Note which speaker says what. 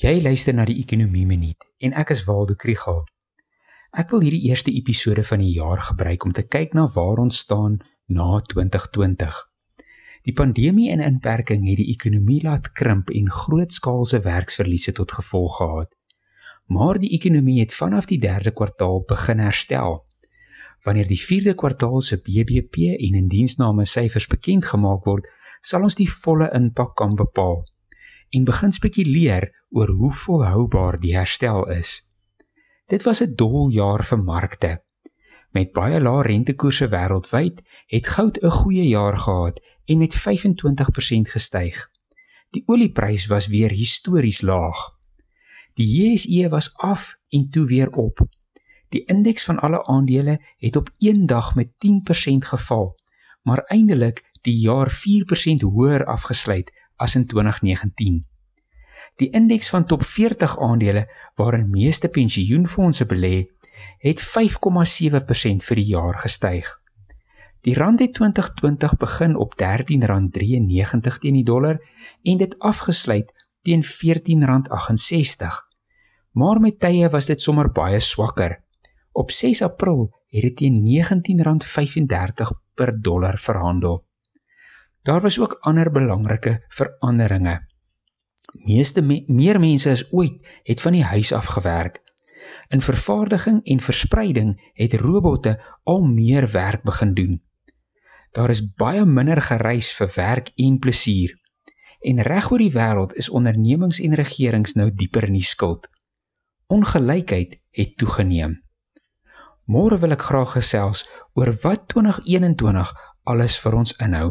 Speaker 1: Jy luister na die Ekonomie Minuut en ek is Waldo Krügel. Ek wil hierdie eerste episode van die jaar gebruik om te kyk na waar ons staan na 2020. Die pandemie en inperking het die ekonomie laat krimp en grootskaalse werksverliese tot gevolg gehad. Maar die ekonomie het vanaf die 3de kwartaal begin herstel. Wanneer die 4de kwartaal se BBP en indiensname syfers bekend gemaak word, sal ons die volle impak kan bepaal en begin spekuleer oor hoe volhoubaar die herstel is. Dit was 'n dol jaar vir markte. Met baie lae rentekoerse wêreldwyd het goud 'n goeie jaar gehad en met 25% gestyg. Die olieprys was weer histories laag. Die JSE was af en toe weer op. Die indeks van alle aandele het op een dag met 10% geval, maar eindelik die jaar 4% hoër afgesluit as in 2019. Die indeks van top 40 aandele waarin meeste pensioenfonde belê, het 5,7% vir die jaar gestyg. Die rand het 2020 begin op R13.93 teen die dollar en dit afgesluit teen R14.68. Maar met tye was dit sommer baie swakker. Op 6 April het dit teen R19.35 per dollar verhandel. Daar was ook ander belangrike veranderinge. Meeste me meer mense as ooit het van die huis af gewerk. In vervaardiging en verspreiding het robotte al meer werk begin doen. Daar is baie minder gereis vir werk en plesier. En reg oor die wêreld is ondernemings en regerings nou dieper in die skuld. Ongelykheid het toegeneem. Môre wil ek graag gesels oor wat 2021 alles vir ons inhou.